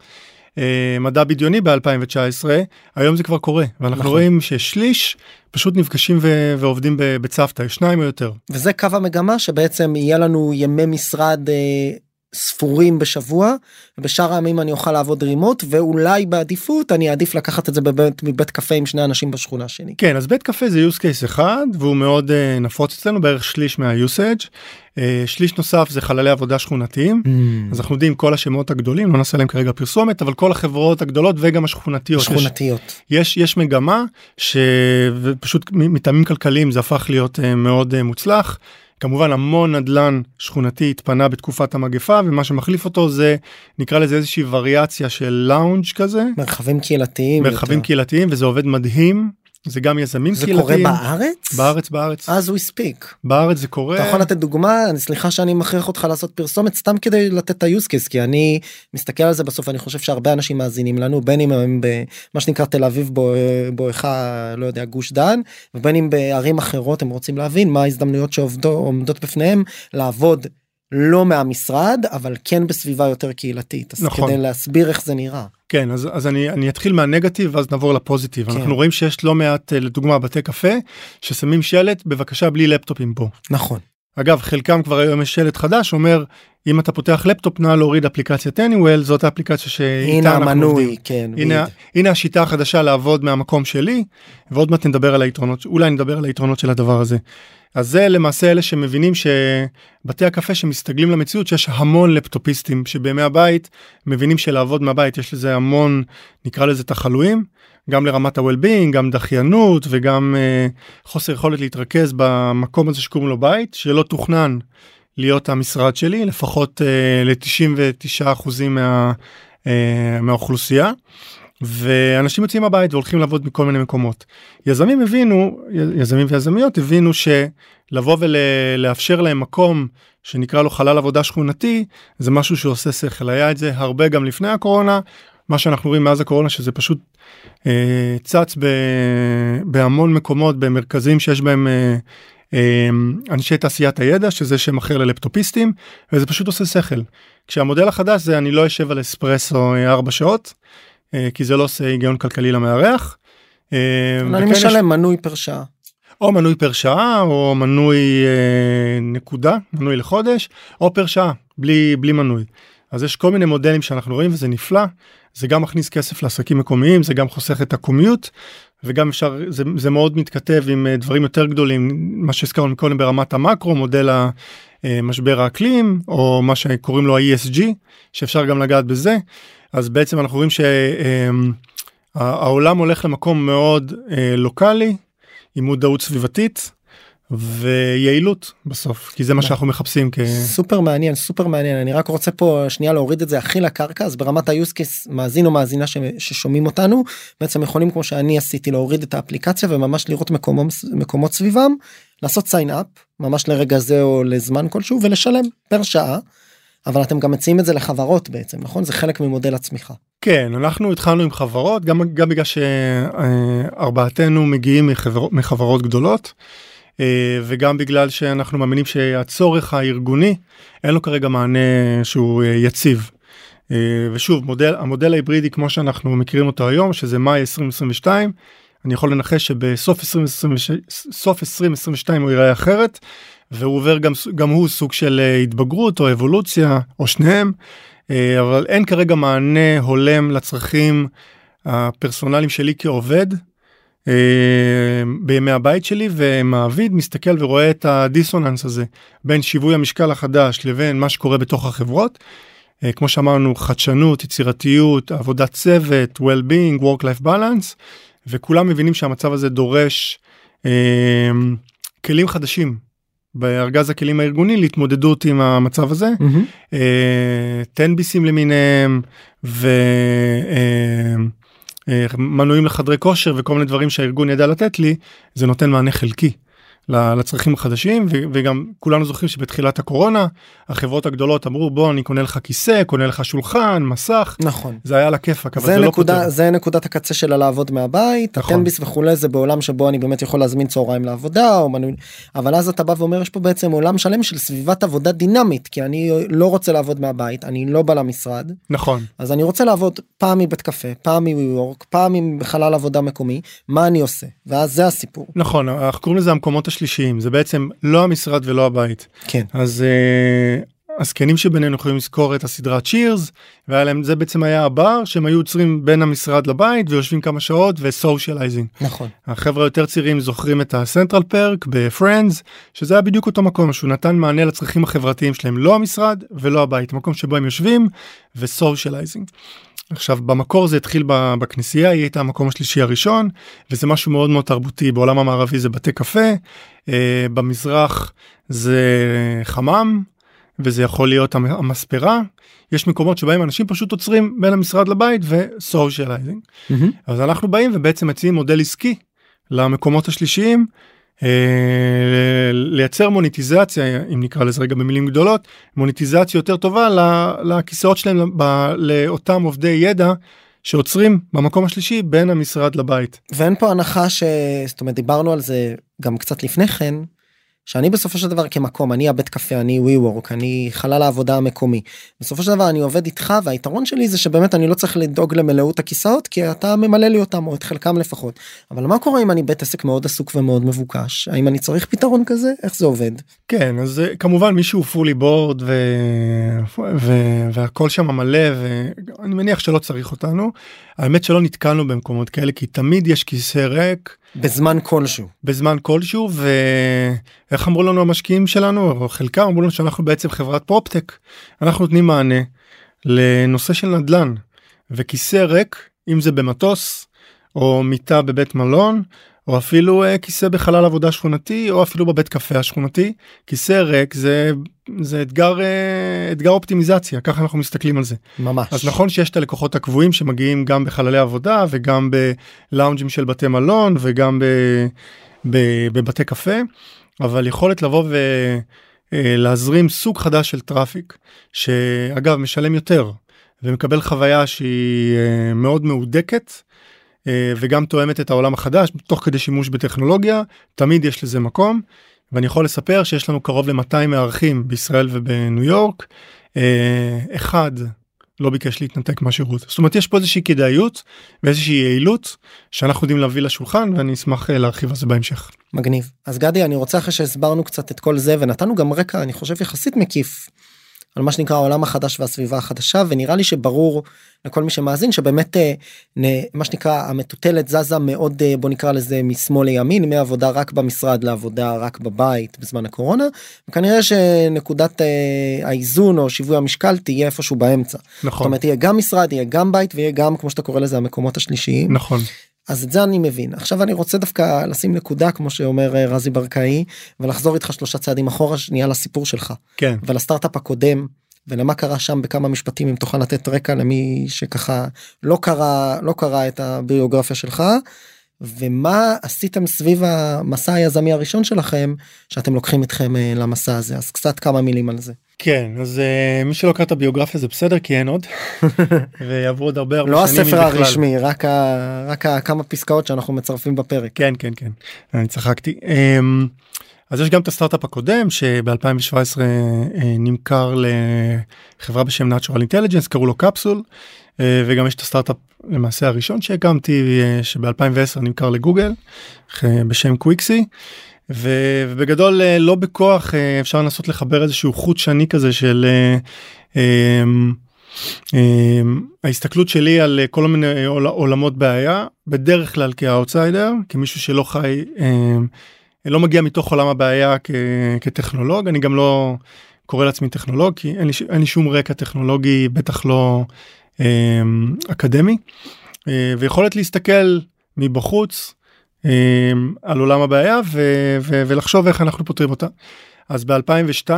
מדע בדיוני ב-2019, היום זה כבר קורה, ואנחנו נכון. רואים ששליש פשוט נפגשים ו- ועובדים בצוותא, שניים או יותר. וזה קו המגמה שבעצם יהיה לנו ימי משרד אה, ספורים בשבוע ובשאר הימים אני אוכל לעבוד רימוט ואולי בעדיפות אני אעדיף לקחת את זה בבית מבית קפה עם שני אנשים בשכונה שלי. כן אז בית קפה זה use case אחד והוא מאוד uh, נפוץ אצלנו בערך שליש מהיוסאג' uh, שליש נוסף זה חללי עבודה שכונתיים Mm. אז אנחנו יודעים כל השמות הגדולים לא נעשה להם כרגע פרסומת אבל כל החברות הגדולות וגם השכונתיות יש, שכונתיות. יש יש מגמה שפשוט מטעמים כלכליים זה הפך להיות uh, מאוד uh, מוצלח. כמובן המון נדל"ן שכונתי התפנה בתקופת המגפה ומה שמחליף אותו זה נקרא לזה איזושהי וריאציה של לאונג' כזה מרחבים קהילתיים. מרחבים יותר. קהילתיים וזה עובד מדהים זה גם יזמים זה קורה קהילתיים בארץ? בארץ בארץ אז הוא הספיק. בארץ זה קורה אתה יכול לתת דוגמה אני סליחה שאני מכריח אותך לעשות פרסומת סתם כדי לתת את ה-use case כי אני מסתכל על זה בסוף אני חושב שהרבה אנשים מאזינים לנו בין אם הם במה שנקרא תל אביב בו- בואכה לא יודע גוש דן ובין אם בערים אחרות הם רוצים להבין מה ההזדמנויות שעומדות בפניהם לעבוד לא מהמשרד אבל כן בסביבה יותר קהילתית אז נכון. כדי להסביר איך זה נראה. כן אז אז אני אני אתחיל מהנגטיב ואז נעבור לפוזיטיב כן. אנחנו רואים שיש לא מעט אה, לדוגמה בתי קפה ששמים שלט בבקשה בלי לפטופים פה נכון אגב חלקם כבר היום יש שלט חדש אומר אם אתה פותח לפטופ נא להוריד אפליקציית Anywell זאת האפליקציה שאיתה אנחנו המנוי עובדים. כן. הנה, בדיוק. הנה השיטה החדשה לעבוד מהמקום שלי ועוד מעט נדבר על היתרונות אולי נדבר על היתרונות של הדבר הזה. אז זה למעשה אלה שמבינים שבתי הקפה שמסתגלים למציאות שיש המון לפטופיסטים שבימי הבית מבינים שלעבוד מהבית יש לזה המון נקרא לזה תחלואים גם לרמת ה-well-being גם דחיינות וגם uh, חוסר יכולת להתרכז במקום הזה שקוראים לו בית שלא תוכנן להיות המשרד שלי לפחות uh, ל-99% מה, uh, מהאוכלוסייה. ואנשים יוצאים מהבית והולכים לעבוד מכל מיני מקומות. יזמים הבינו, יזמים ויזמיות הבינו שלבוא ולאפשר להם מקום שנקרא לו חלל עבודה שכונתי זה משהו שעושה שכל היה את זה הרבה גם לפני הקורונה מה שאנחנו רואים מאז הקורונה שזה פשוט אה, צץ ב, בהמון מקומות במרכזים שיש בהם אה, אה, אנשי תעשיית הידע שזה שם אחר ללפטופיסטים וזה פשוט עושה שכל. כשהמודל החדש זה אני לא אשב על אספרסו 4 שעות אה, כי זה לא עושה היגיון כלכלי למארח. אה, אני וכן יש- משלם מנוי פר שעה. או מנוי פר שעה או מנוי אה, נקודה מנוי לחודש או פר שעה בלי בלי מנוי. אז יש כל מיני מודלים שאנחנו רואים וזה נפלא. זה גם מכניס כסף לעסקים מקומיים זה גם חוסך את הקומיוט וגם אפשר זה, זה מאוד מתכתב עם אה, דברים יותר גדולים מה שהזכרנו קודם ברמת המקרו מודל המשבר האקלים או מה שקוראים לו ה-ESG שאפשר גם לגעת בזה. אז בעצם אנחנו רואים שהעולם הולך למקום מאוד אה, לוקאלי עם מודעות סביבתית ויעילות בסוף כי זה מה שאנחנו מחפשים כ... סופר מעניין סופר מעניין אני רק רוצה פה שנייה להוריד את זה הכי לקרקע אז ברמת case מאזין או מאזינה ש- ששומעים אותנו בעצם יכולים כמו שאני עשיתי להוריד את האפליקציה וממש לראות מקומות מקומות סביבם לעשות sign up ממש לרגע זה או לזמן כלשהו ולשלם פר שעה. אבל אתם גם מציעים את זה לחברות בעצם נכון זה חלק ממודל הצמיחה. כן אנחנו התחלנו עם חברות גם גם בגלל שארבעתנו מגיעים מחברות, מחברות גדולות אה, וגם בגלל שאנחנו מאמינים שהצורך הארגוני אין לו כרגע מענה שהוא אה, יציב. אה, ושוב מודל המודל ההיברידי כמו שאנחנו מכירים אותו היום שזה מאי 2022 אני יכול לנחש שבסוף 2022 סוף 2022 הוא ייראה אחרת והוא עובר גם גם הוא סוג של אה, התבגרות או אבולוציה או שניהם אה, אבל אין כרגע מענה הולם לצרכים הפרסונליים שלי כעובד אה, בימי הבית שלי ומעביד מסתכל ורואה את הדיסוננס הזה בין שיווי המשקל החדש לבין מה שקורה בתוך החברות. אה, כמו שאמרנו חדשנות יצירתיות עבודת צוות well-being work-life balance וכולם מבינים שהמצב הזה דורש אה, כלים חדשים בארגז הכלים הארגוני להתמודדות עם המצב הזה. טנביסים למיניהם ומנויים לחדרי כושר וכל מיני דברים שהארגון ידע לתת לי זה נותן מענה חלקי לצרכים החדשים וגם כולנו זוכרים שבתחילת הקורונה החברות הגדולות אמרו בוא אני קונה לך כיסא קונה לך שולחן מסך נכון. זה היה על הכיפאק אבל זה זה לא נקודה פותר. זה נקודת הקצה שלה לעבוד מהבית נכון. הטנביס וכולי זה בעולם שבו אני באמת יכול להזמין צהריים לעבודה או מנוי אבל אז אתה בא ואומר יש פה בעצם עולם שלם של סביבת עבודה דינמית כי אני לא רוצה לעבוד מהבית אני לא בא למשרד נכון אז אני רוצה לעבוד פעם מבית קפה פעם מניו יורק פעם עם בחלל עבודה מקומי מה אני עושה ואז זה הסיפור נכון אנחנו קוראים לזה המקומות השלישיים זה בעצם לא המשרד ולא הבית כן אז אה, הזקנים שבינינו יכולים לזכור את הסדרה צ'ירס והיה להם זה בעצם היה הבר שהם היו עוצרים בין המשרד לבית ויושבים כמה שעות ו socializing. נכון. החבר'ה יותר צעירים זוכרים את הסנטרל פרק בפרנדס שזה היה בדיוק אותו מקום שהוא נתן מענה לצרכים החברתיים שלהם לא המשרד ולא הבית מקום שבו הם יושבים ו socializing. עכשיו במקור זה התחיל בכנסייה היא הייתה המקום השלישי הראשון וזה משהו מאוד מאוד תרבותי. בעולם המערבי זה בתי קפה אה, במזרח זה חמם וזה יכול להיות המספרה. יש מקומות שבהם אנשים פשוט עוצרים בין המשרד לבית ו socializing mm-hmm. אז אנחנו באים ובעצם מציעים מודל עסקי למקומות השלישיים לייצר מוניטיזציה אם נקרא לזה רגע במילים גדולות מוניטיזציה יותר טובה לכיסאות שלהם לאותם עובדי ידע שעוצרים במקום השלישי בין המשרד לבית. ואין פה הנחה ש... זאת אומרת דיברנו על זה גם קצת לפני כן שאני בסופו של דבר כמקום אני הבית קפה אני ווי וורק אני חלל העבודה המקומי. בסופו של דבר אני עובד איתך והיתרון שלי זה שבאמת אני לא צריך לדאוג למלאות הכיסאות כי אתה ממלא לי אותם או את חלקם לפחות. אבל מה קורה אם אני בית עסק מאוד עסוק ומאוד מבוקש? האם אני צריך פתרון כזה? איך זה עובד. כן אז כמובן מישהו פולי בורד ו... ו... והכל שם מלא ואני מניח שלא צריך אותנו האמת שלא נתקלנו במקומות כאלה כי תמיד יש כיסא ריק. בזמן כלשהו. בזמן כלשהו ואיך אמרו לנו המשקיעים שלנו או חלקם אמרו לנו שאנחנו בעצם חברת פרופטק אנחנו נותנים מענה לנושא של נדל"ן וכיסא ריק אם זה במטוס או מיטה בבית מלון או אפילו uh, כיסא בחלל עבודה שכונתי או אפילו בבית קפה השכונתי כיסא ריק זה זה אתגר uh, אתגר אופטימיזציה ככה אנחנו מסתכלים על זה ממש אז נכון שיש את הלקוחות הקבועים שמגיעים גם בחללי עבודה וגם בלאונג'ים של בתי מלון וגם ב, ב, בבתי קפה אבל יכולת לבוא ולהזרים סוג חדש של traffic שאגב משלם יותר ומקבל חוויה שהיא uh, מאוד מהודקת. אה, וגם תואמת את העולם החדש תוך כדי שימוש בטכנולוגיה תמיד יש לזה מקום. ואני יכול לספר שיש לנו קרוב ל-200 מארחים בישראל ובניו יורק. אה, אחד לא ביקש להתנתק מהשירות. זאת אומרת יש פה איזושהי כדאיות ואיזושהי יעילות שאנחנו יודעים להביא לשולחן ואני אשמח אה, להרחיב על זה בהמשך. מגניב. אז גדי אני רוצה אחרי שהסברנו קצת את כל זה ונתנו גם רקע אני חושב יחסית מקיף על מה שנקרא העולם החדש והסביבה החדשה ונראה לי שברור לכל מי שמאזין שבאמת אה, מה שנקרא המטוטלת זזה מאוד אה, בוא נקרא לזה משמאל לימין מעבודה רק במשרד לעבודה רק בבית בזמן הקורונה וכנראה שנקודת אה, האיזון או שיווי המשקל תהיה איפשהו באמצע. נכון. זאת אומרת יהיה גם משרד יהיה גם בית ויהיה גם כמו שאתה קורא לזה המקומות השלישיים. נכון. אז את זה אני מבין. עכשיו אני רוצה דווקא לשים נקודה כמו שאומר אה, רזי ברקאי ולחזור איתך שלושה צעדים אחורה שנייה לסיפור שלך. כן. ולסטארט-אפ הקודם ולמה קרה שם בכמה משפטים אם תוכל לתת רקע למי שככה לא קרא לא קרא את הביוגרפיה שלך ומה עשיתם סביב המסע היזמי הראשון שלכם שאתם לוקחים אתכם אה, למסע הזה? אז קצת כמה מילים על זה. כן אז uh, מי שלא קרא את הביוגרפיה זה בסדר כי אין עוד. ויעברו עוד הרבה הרבה לא הספר הרשמי רק ה, רק ה, כמה פסקאות שאנחנו מצרפים בפרק. כן כן כן. אני צחקתי. um, אז יש גם את הסטארט-אפ הקודם שב-2017 uh, נמכר לחברה בשם Natural Intelligence קראו לו קפסול וגם יש את הסטארט-אפ למעשה הראשון שהקמתי uh, שב-2010 נמכר לגוגל uh, בשם קוויקסי. ובגדול אה, לא בכוח אה, אפשר לנסות לחבר איזשהו חוט שני כזה של אה, ההסתכלות שלי על כל מיני עולמות בעיה בדרך כלל כאוטסיידר כמישהו שלא חי לא מגיע מתוך עולם הבעיה כטכנולוג אני גם לא קורא לעצמי טכנולוג כי אין לי, אין לי שום רקע טכנולוגי בטח לא אקדמי. ויכולת להסתכל מבחוץ אמ, על עולם הבעיה ו- ו- ולחשוב איך אנחנו פותרים אותה. אז ב-2002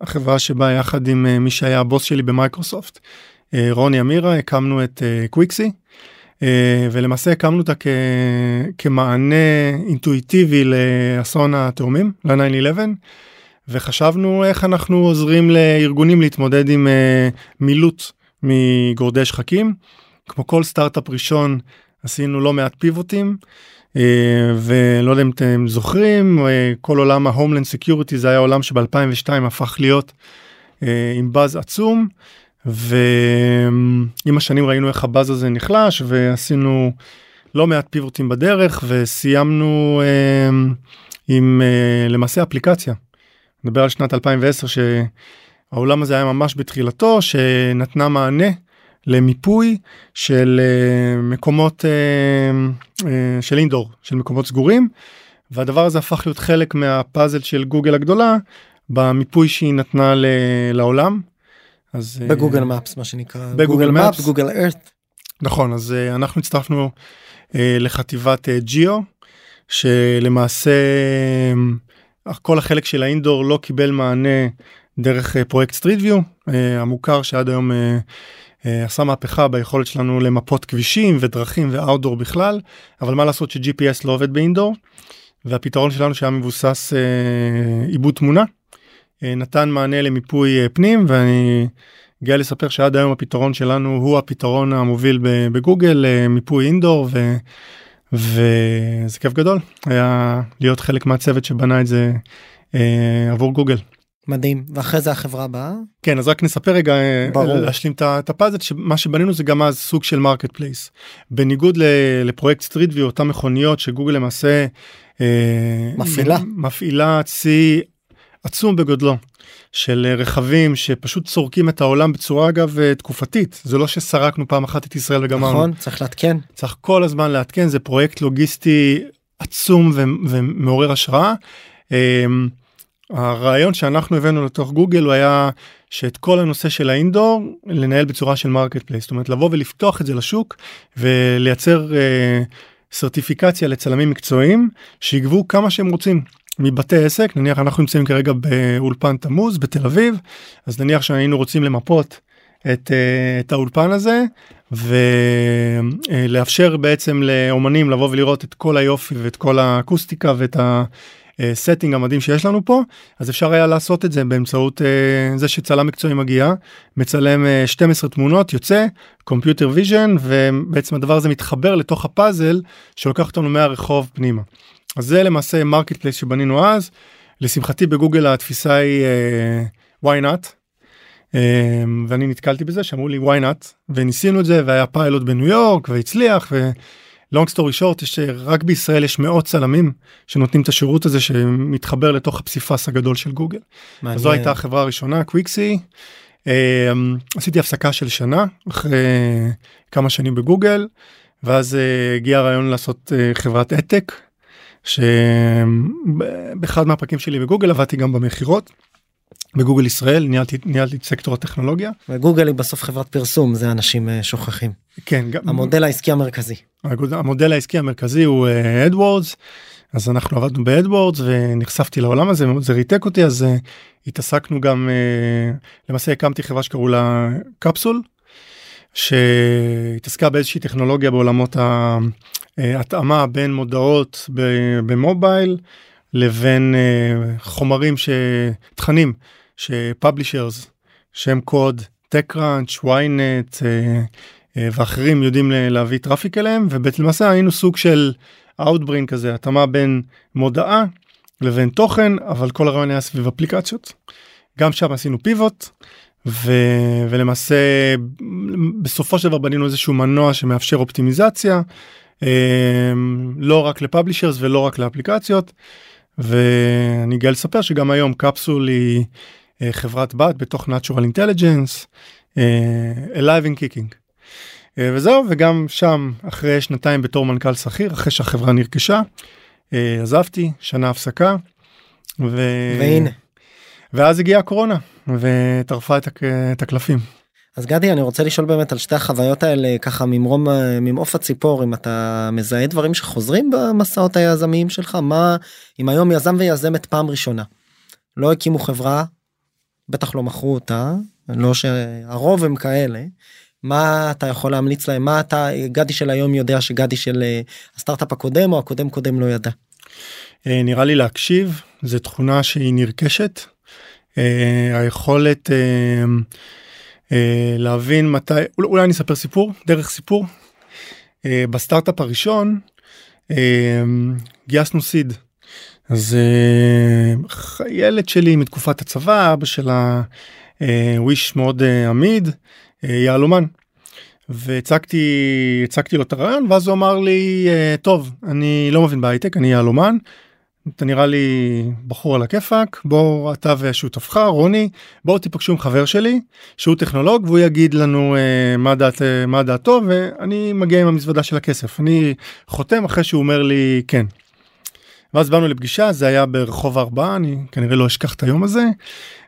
החברה שבאה יחד עם אה, מי שהיה הבוס שלי במייקרוסופט אה, רוני אמירה הקמנו את קוויקסי. אה, ולמעשה הקמנו אותה כ- כמענה אינטואיטיבי לאסון התאומים ל-9-11 וחשבנו איך אנחנו עוזרים לארגונים להתמודד עם מילוט מגורדי שחקים כמו כל סטארט-אפ ראשון עשינו לא מעט פיבוטים. אה, ולא יודע אם אתם זוכרים אה, כל עולם ה homeland security זה היה עולם שב2002 הפך להיות אה, עם באז עצום ועם השנים ראינו איך הבאז הזה נחלש ועשינו לא מעט פיבוטים בדרך וסיימנו עם למעשה אפליקציה. נדבר על שנת 2010 העולם הזה היה ממש בתחילתו שנתנה מענה למיפוי של אה, מקומות אה, אה, של אינדור של מקומות סגורים והדבר הזה הפך להיות חלק מהפאזל של גוגל הגדולה במיפוי שהיא נתנה לעולם. אז בגוגל מפס מה שנקרא בגוגל מפס Maps. גוגל ארת נכון אז אנחנו הצטרפנו לחטיבת Geo שלמעשה כל החלק של ה indoor לא קיבל מענה דרך אה, פרויקט Street View המוכר שעד היום אה, אה, עשה מהפכה ביכולת שלנו למפות כבישים ודרכים ו outdoor בכלל אבל מה לעשות ש-GPS לא עובד ב indoor והפתרון שלנו שהיה מבוסס אה, עיבוד תמונה אה, נתן מענה למיפוי אה, פנים ואני גאה לספר שעד היום הפתרון שלנו הוא הפתרון המוביל בגוגל אה, מיפוי indoor ו... וזה כיף גדול היה להיות חלק מהצוות שבנה את זה אה, עבור גוגל. מדהים ואחרי זה החברה הבאה כן אז רק נספר רגע אה, ברור. להשלים את הפאזל שמה שבנינו זה גם אז סוג של marketplace בניגוד לפרויקט Street View אותם מכוניות שגוגל למעשה אה, מפעילה. מפעילה צי עצום בגודלו של אה, רכבים שפשוט סורקים את העולם בצורה אגב אה, תקופתית. זה לא שסרקנו פעם אחת את ישראל וגמרנו. נכון צריך לעדכן צריך כל הזמן לעדכן זה פרויקט לוגיסטי עצום ו- ומעורר השראה. אמ, הרעיון שאנחנו הבאנו לתוך גוגל הוא היה שאת כל הנושא של ה indoor לנהל בצורה של marketplace זאת אומרת לבוא ולפתוח את זה לשוק ולייצר אה, סרטיפיקציה לצלמים מקצועיים שיגבו כמה שהם רוצים מבתי עסק נניח אנחנו נמצאים כרגע באולפן תמוז בתל אביב אז נניח שהיינו רוצים למפות את, אה, את האולפן הזה ולאפשר בעצם לאומנים לבוא ולראות את כל היופי ואת כל האקוסטיקה ואת ה setting המדהים שיש לנו פה אז אפשר היה לעשות את זה באמצעות אה, זה שצלם מקצועי מגיע מצלם אה, 12 תמונות יוצא computer vision ובעצם הדבר הזה מתחבר לתוך הפאזל שלוקח אותנו מהרחוב פנימה. אז זה למעשה marketplace שבנינו אז לשמחתי בגוגל התפיסה היא uh, why not. Um, ואני נתקלתי בזה שאמרו לי why not וניסינו את זה והיה פיילוט בניו יורק והצליח ו long story short יש רק בישראל יש מאות צלמים שנותנים את השירות הזה שמתחבר לתוך הפסיפס הגדול של גוגל. אז זו הייתה החברה הראשונה Quicksee. Um, עשיתי הפסקה של שנה אחרי כמה שנים בגוגל ואז uh, הגיע הרעיון לעשות uh, חברת ad tech שבאחד מהפרקים שלי בגוגל עבדתי גם במכירות. בגוגל ישראל ניהלתי ניהלתי את סקטור הטכנולוגיה. וגוגל היא בסוף חברת פרסום זה אנשים אה, שוכחים. כן גם המודל העסקי המרכזי. המודל העסקי המרכזי הוא AdWords אז אנחנו עבדנו ב AdWords ונחשפתי לעולם הזה זה ריתק אותי אז uh, התעסקנו גם uh, למעשה הקמתי חברה שקראו לה קפסול שהתעסקה באיזושהי טכנולוגיה בעולמות ההתאמה בין מודעות במובייל לבין uh, חומרים שתכנים ש publishers שם קוד TechCrunch, ynet uh, uh, ואחרים יודעים להביא traffic אליהם ובעצם למעשה היינו סוג של Outbrain כזה התאמה בין מודעה לבין תוכן אבל כל הרעיון היה סביב אפליקציות. גם שם עשינו פיבוט ו... ולמעשה בסופו של דבר בנינו איזשהו מנוע שמאפשר אופטימיזציה אה, לא רק לפאבלישרס ולא רק לאפליקציות ואני גאה לספר שגם היום קפסול היא אה, חברת בת בתוך Natural Intelligence אה, Alive and Kicking. וזהו וגם שם אחרי שנתיים בתור מנכ"ל שכיר אחרי שהחברה נרכשה עזבתי שנה הפסקה. ו... והנה ואז הגיעה הקורונה וטרפה את, הק... את הקלפים. אז גדי אני רוצה לשאול באמת על שתי החוויות האלה ככה ממרום ממעוף הציפור אם אתה מזהה דברים שחוזרים במסעות היזמיים שלך מה אם היום יזם ויזמת פעם ראשונה לא הקימו חברה בטח לא מכרו אותה לא שהרוב הם כאלה מה אתה יכול להמליץ להם מה אתה גדי של היום יודע שגדי של אה, הסטארט-אפ הקודם או הקודם קודם לא ידע. אה, נראה לי להקשיב זה תכונה שהיא נרכשת. אה, היכולת אה, אה, להבין מתי אולי- אני אספר סיפור דרך סיפור. בסטארט-אפ הראשון גייסנו סיד. אז חיילת שלי מתקופת הצבא אבא שלה הוא מאוד עמיד יהלומן. והצגתי הצגתי לו את הרעיון ואז הוא אמר לי טוב אני לא מבין בהייטק אני יהלומן אתה נראה לי בחור על הכיפאק בוא אתה ושותפך רוני בואו תיפגשו עם חבר שלי שהוא טכנולוג והוא יגיד לנו אה, מה דעת אה, מה דעתו ואני מגיע עם המזוודה של הכסף אני חותם אחרי שהוא אומר לי כן. ואז באנו לפגישה זה היה ברחוב ארבעה אני כנראה לא אשכח את היום הזה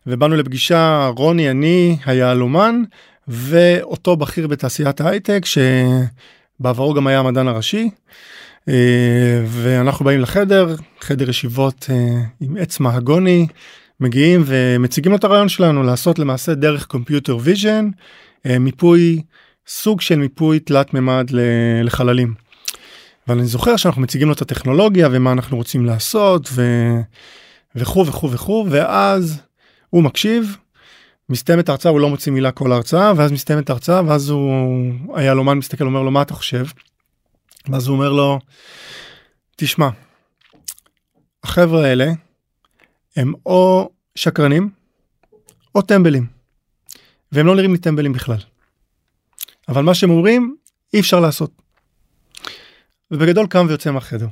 ובאנו לפגישה רוני אני היהלומן ואותו בכיר בתעשיית ההייטק שבעברו גם היה המדען הראשי. אה, ואנחנו באים לחדר חדר ישיבות אה, עם עץ מהגוני מגיעים ומציגים את הרעיון שלנו לעשות למעשה דרך computer vision אה, מיפוי סוג של מיפוי תלת מימד לחללים. אבל אני זוכר שאנחנו מציגים לו את הטכנולוגיה ומה אנחנו רוצים לעשות ו... וכו' וכו' וכו' ואז הוא מקשיב מסתיימת ההרצאה הוא לא מוציא מילה כל ההרצאה ואז מסתיימת ההרצאה ואז הוא היהלומן מסתכל אומר לו מה אתה חושב. ואז הוא אומר לו תשמע החברה האלה הם או שקרנים או טמבלים והם לא נראים לי טמבלים בכלל. אבל מה שהם אומרים אי אפשר לעשות. ובגדול קם ויוצא מהחדר.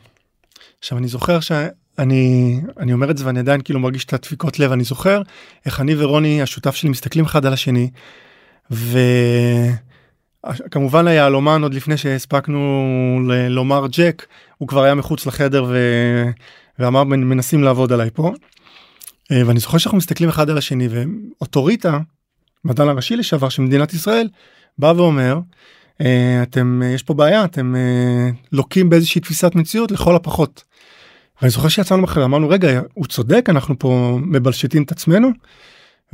עכשיו אני זוכר שאני אני אומר את זה ואני עדיין כאילו מרגיש את הדפיקות לב אני זוכר איך אני ורוני השותף שלי מסתכלים אחד על השני. וכמובן היהלומן עוד לפני שהספקנו ל- לומר ג'ק הוא כבר היה מחוץ לחדר ו... ואמר מנסים לעבוד עליי פה. אה, ואני זוכר שאנחנו מסתכלים אחד על השני ואוטוריטה מדען הראשי לשעבר של מדינת ישראל בא ואומר אה, אתם יש פה בעיה אתם אה, לוקים באיזושהי תפיסת מציאות לכל הפחות. ואני זוכר שיצאנו מחר אמרנו רגע הוא צודק אנחנו פה מבלשטים את עצמנו.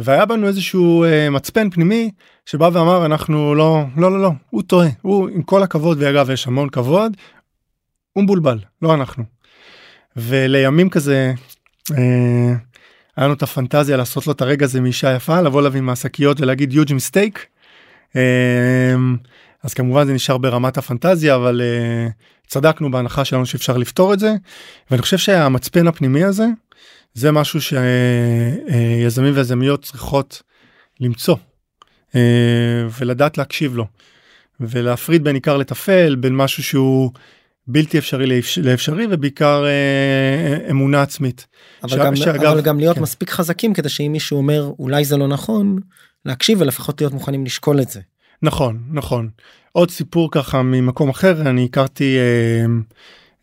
והיה בנו איזשהו אה, מצפן פנימי שבא ואמר אנחנו לא לא לא לא הוא טועה הוא עם כל הכבוד ואגב יש המון כבוד. הוא מבולבל לא אנחנו. ולימים כזה אה, היה לנו את הפנטזיה לעשות לו את הרגע הזה מאישה יפה לבוא אליו עם השקיות ולהגיד יוג' מיסטייק. אה, אז כמובן זה נשאר ברמת הפנטזיה אבל uh, צדקנו בהנחה שלנו שאפשר לפתור את זה ואני חושב שהמצפן הפנימי הזה זה משהו שיזמים ויזמיות צריכות למצוא uh, ולדעת להקשיב לו ולהפריד בין עיקר לטפל בין משהו שהוא בלתי אפשרי לאפשרי ובעיקר אה, אמונה עצמית. אבל, ש... גם, שאגב, אבל גם להיות כן. מספיק חזקים כדי שאם מישהו אומר אולי זה לא נכון להקשיב ולפחות להיות מוכנים לשקול את זה. נכון נכון עוד סיפור ככה ממקום אחר אני הכרתי אה,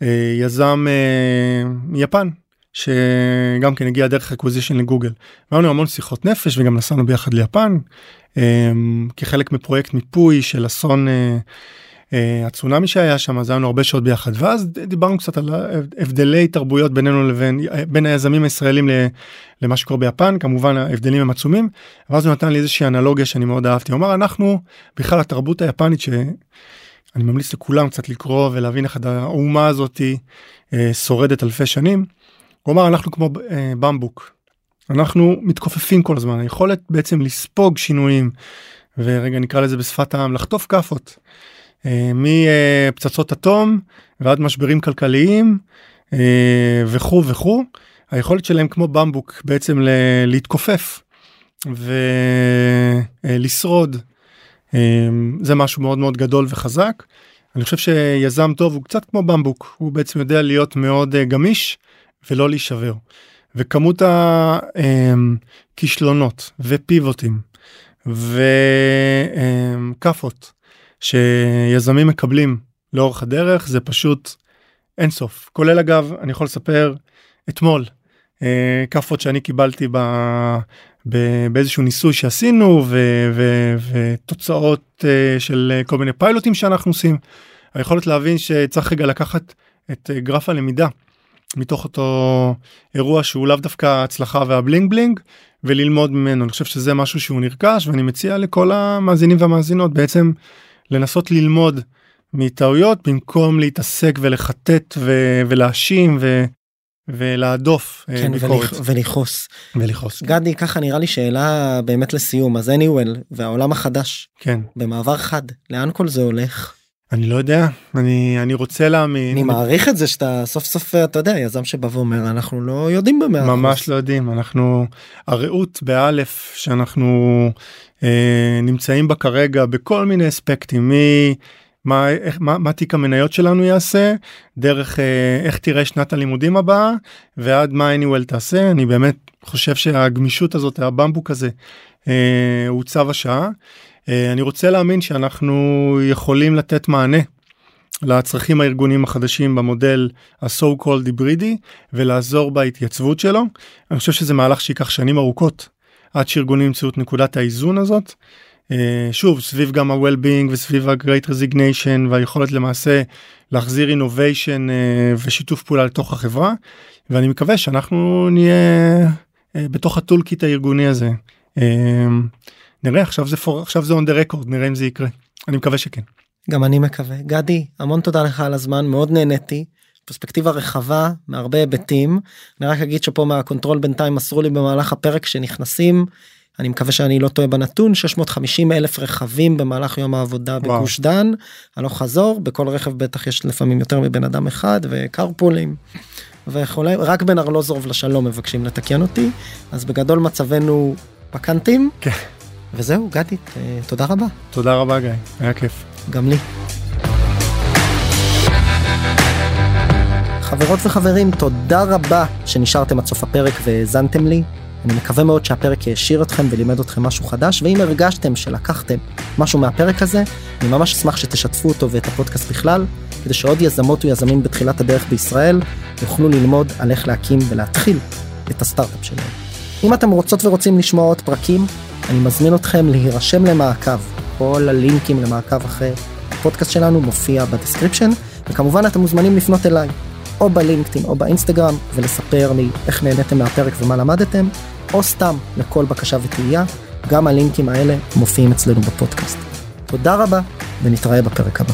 אה, יזם אה, מיפן שגם כן הגיע דרך acquisition לגוגל. היה לנו המון שיחות נפש וגם נסענו ביחד ליפן אה, כחלק מפרויקט מיפוי של אסון אה, אה, הצונאמי שהיה שם אז היה לנו הרבה שעות ביחד ואז דיברנו קצת על הבדלי תרבויות בינינו לבין בין היזמים הישראלים למה שקורה ביפן כמובן ההבדלים הם עצומים ואז הוא נתן לי איזושהי אנלוגיה שאני מאוד אהבתי הוא אמר אנחנו בכלל התרבות היפנית שאני ממליץ לכולם קצת לקרוא ולהבין איך האומה הזאתי אה, שורדת אלפי שנים. הוא אמר אנחנו כמו אה, במבוק אנחנו מתכופפים כל הזמן היכולת בעצם לספוג שינויים ורגע נקרא לזה בשפת העם לחטוף כאפות. אה, מפצצות אטום ועד משברים כלכליים אה, וכו' וכו'. היכולת שלהם כמו במבוק בעצם להתכופף ולשרוד אה, זה משהו מאוד מאוד גדול וחזק. אני חושב שיזם טוב הוא קצת כמו במבוק הוא בעצם יודע להיות מאוד גמיש ולא להישבר. וכמות הכישלונות ופיבוטים וכאפות שיזמים מקבלים לאורך הדרך זה פשוט אין סוף כולל אגב אני יכול לספר אתמול אה, כאפות שאני קיבלתי ב, ב, באיזשהו ניסוי שעשינו ו, ו, ותוצאות אה, של כל מיני פיילוטים שאנחנו עושים. היכולת להבין שצריך רגע לקחת את אה, גרף הלמידה מתוך אותו אירוע שהוא לאו דווקא הצלחה והבלינג בלינג וללמוד ממנו אני חושב שזה משהו שהוא נרכש ואני מציע לכל המאזינים והמאזינות בעצם לנסות ללמוד מטעויות במקום להתעסק ולחטט ו- ולהאשים ו- ולהדוף אה, כן, ביקורת. ולכעוס. ולכעוס. כן. גדי ככה נראה לי שאלה באמת לסיום אז anyway והעולם החדש. כן. במעבר חד לאן כל זה הולך? אני לא יודע אני אני רוצה להאמין. אני מעריך את זה שאתה סוף סוף אתה יודע יזם שבא ואומר אנחנו לא יודעים במאה ממש לא יודעים אנחנו הרעות באלף שאנחנו אה, נמצאים בה כרגע בכל מיני אספקטים מה, איך, מה, מה תיק המניות שלנו יעשה, דרך אה, איך תראה שנת הלימודים הבאה, ועד מה anywell תעשה, אני באמת חושב שהגמישות הזאת, הבמבוק הזה, אה, הוא צו השעה. אה, אני רוצה להאמין שאנחנו יכולים לתת מענה לצרכים הארגוניים החדשים במודל ה-so called היברידי ולעזור בהתייצבות שלו. אני חושב שזה מהלך שייקח שנים ארוכות עד שארגונים ימצאו את נקודת האיזון הזאת. אה, שוב סביב גם ה-well-being וסביב ה-great resignation והיכולת למעשה להחזיר innovation אה, ושיתוף פעולה לתוך החברה ואני מקווה שאנחנו נהיה בתוך הטולקיט הארגוני הזה. נראה עכשיו זה for, עכשיו זה on the record נראה אם זה יקרה אני מקווה שכן. גם אני מקווה גדי המון תודה לך על הזמן מאוד נהניתי פרספקטיבה רחבה מהרבה היבטים אני רק אגיד שפה מה control בינתיים מסרו לי במהלך הפרק שנכנסים אני מקווה שאני לא טועה בנתון 650 אלף רכבים במהלך יום העבודה וואו. בגוש דן הלוך חזור בכל רכב בטח יש לפעמים יותר מבן אדם אחד וקרפולים. וכולי רק בין ארלוזורוב לשלום מבקשים לתקן אותי אז בגדול מצבנו פקנטים כן. וזהו גדי תודה רבה תודה רבה גיא היה כיף גם לי. חברות וחברים תודה רבה שנשארתם עד סוף הפרק והאזנתם לי אני מקווה מאוד שהפרק העשיר אתכם ולימד אתכם משהו חדש, ואם הרגשתם שלקחתם משהו מהפרק הזה, אני ממש אשמח שתשתפו אותו ואת הפודקאסט בכלל, כדי שעוד יזמות ויזמים בתחילת הדרך בישראל יוכלו ללמוד על איך להקים ולהתחיל את הסטארט-אפ שלהם. אם אתם רוצות ורוצים לשמוע עוד פרקים, אני מזמין אתכם להירשם למעקב. כל הלינקים למעקב אחרי הפודקאסט שלנו מופיע ב description, וכמובן אתם מוזמנים לפנות אליי, או בלינקדאין או באינסטגרם, ולספר לי איך נהניתם מהפרק ומה למדתם, או סתם לכל בקשה ותהייה, גם הלינקים האלה מופיעים אצלנו בפודקאסט. תודה רבה, ונתראה בפרק הבא.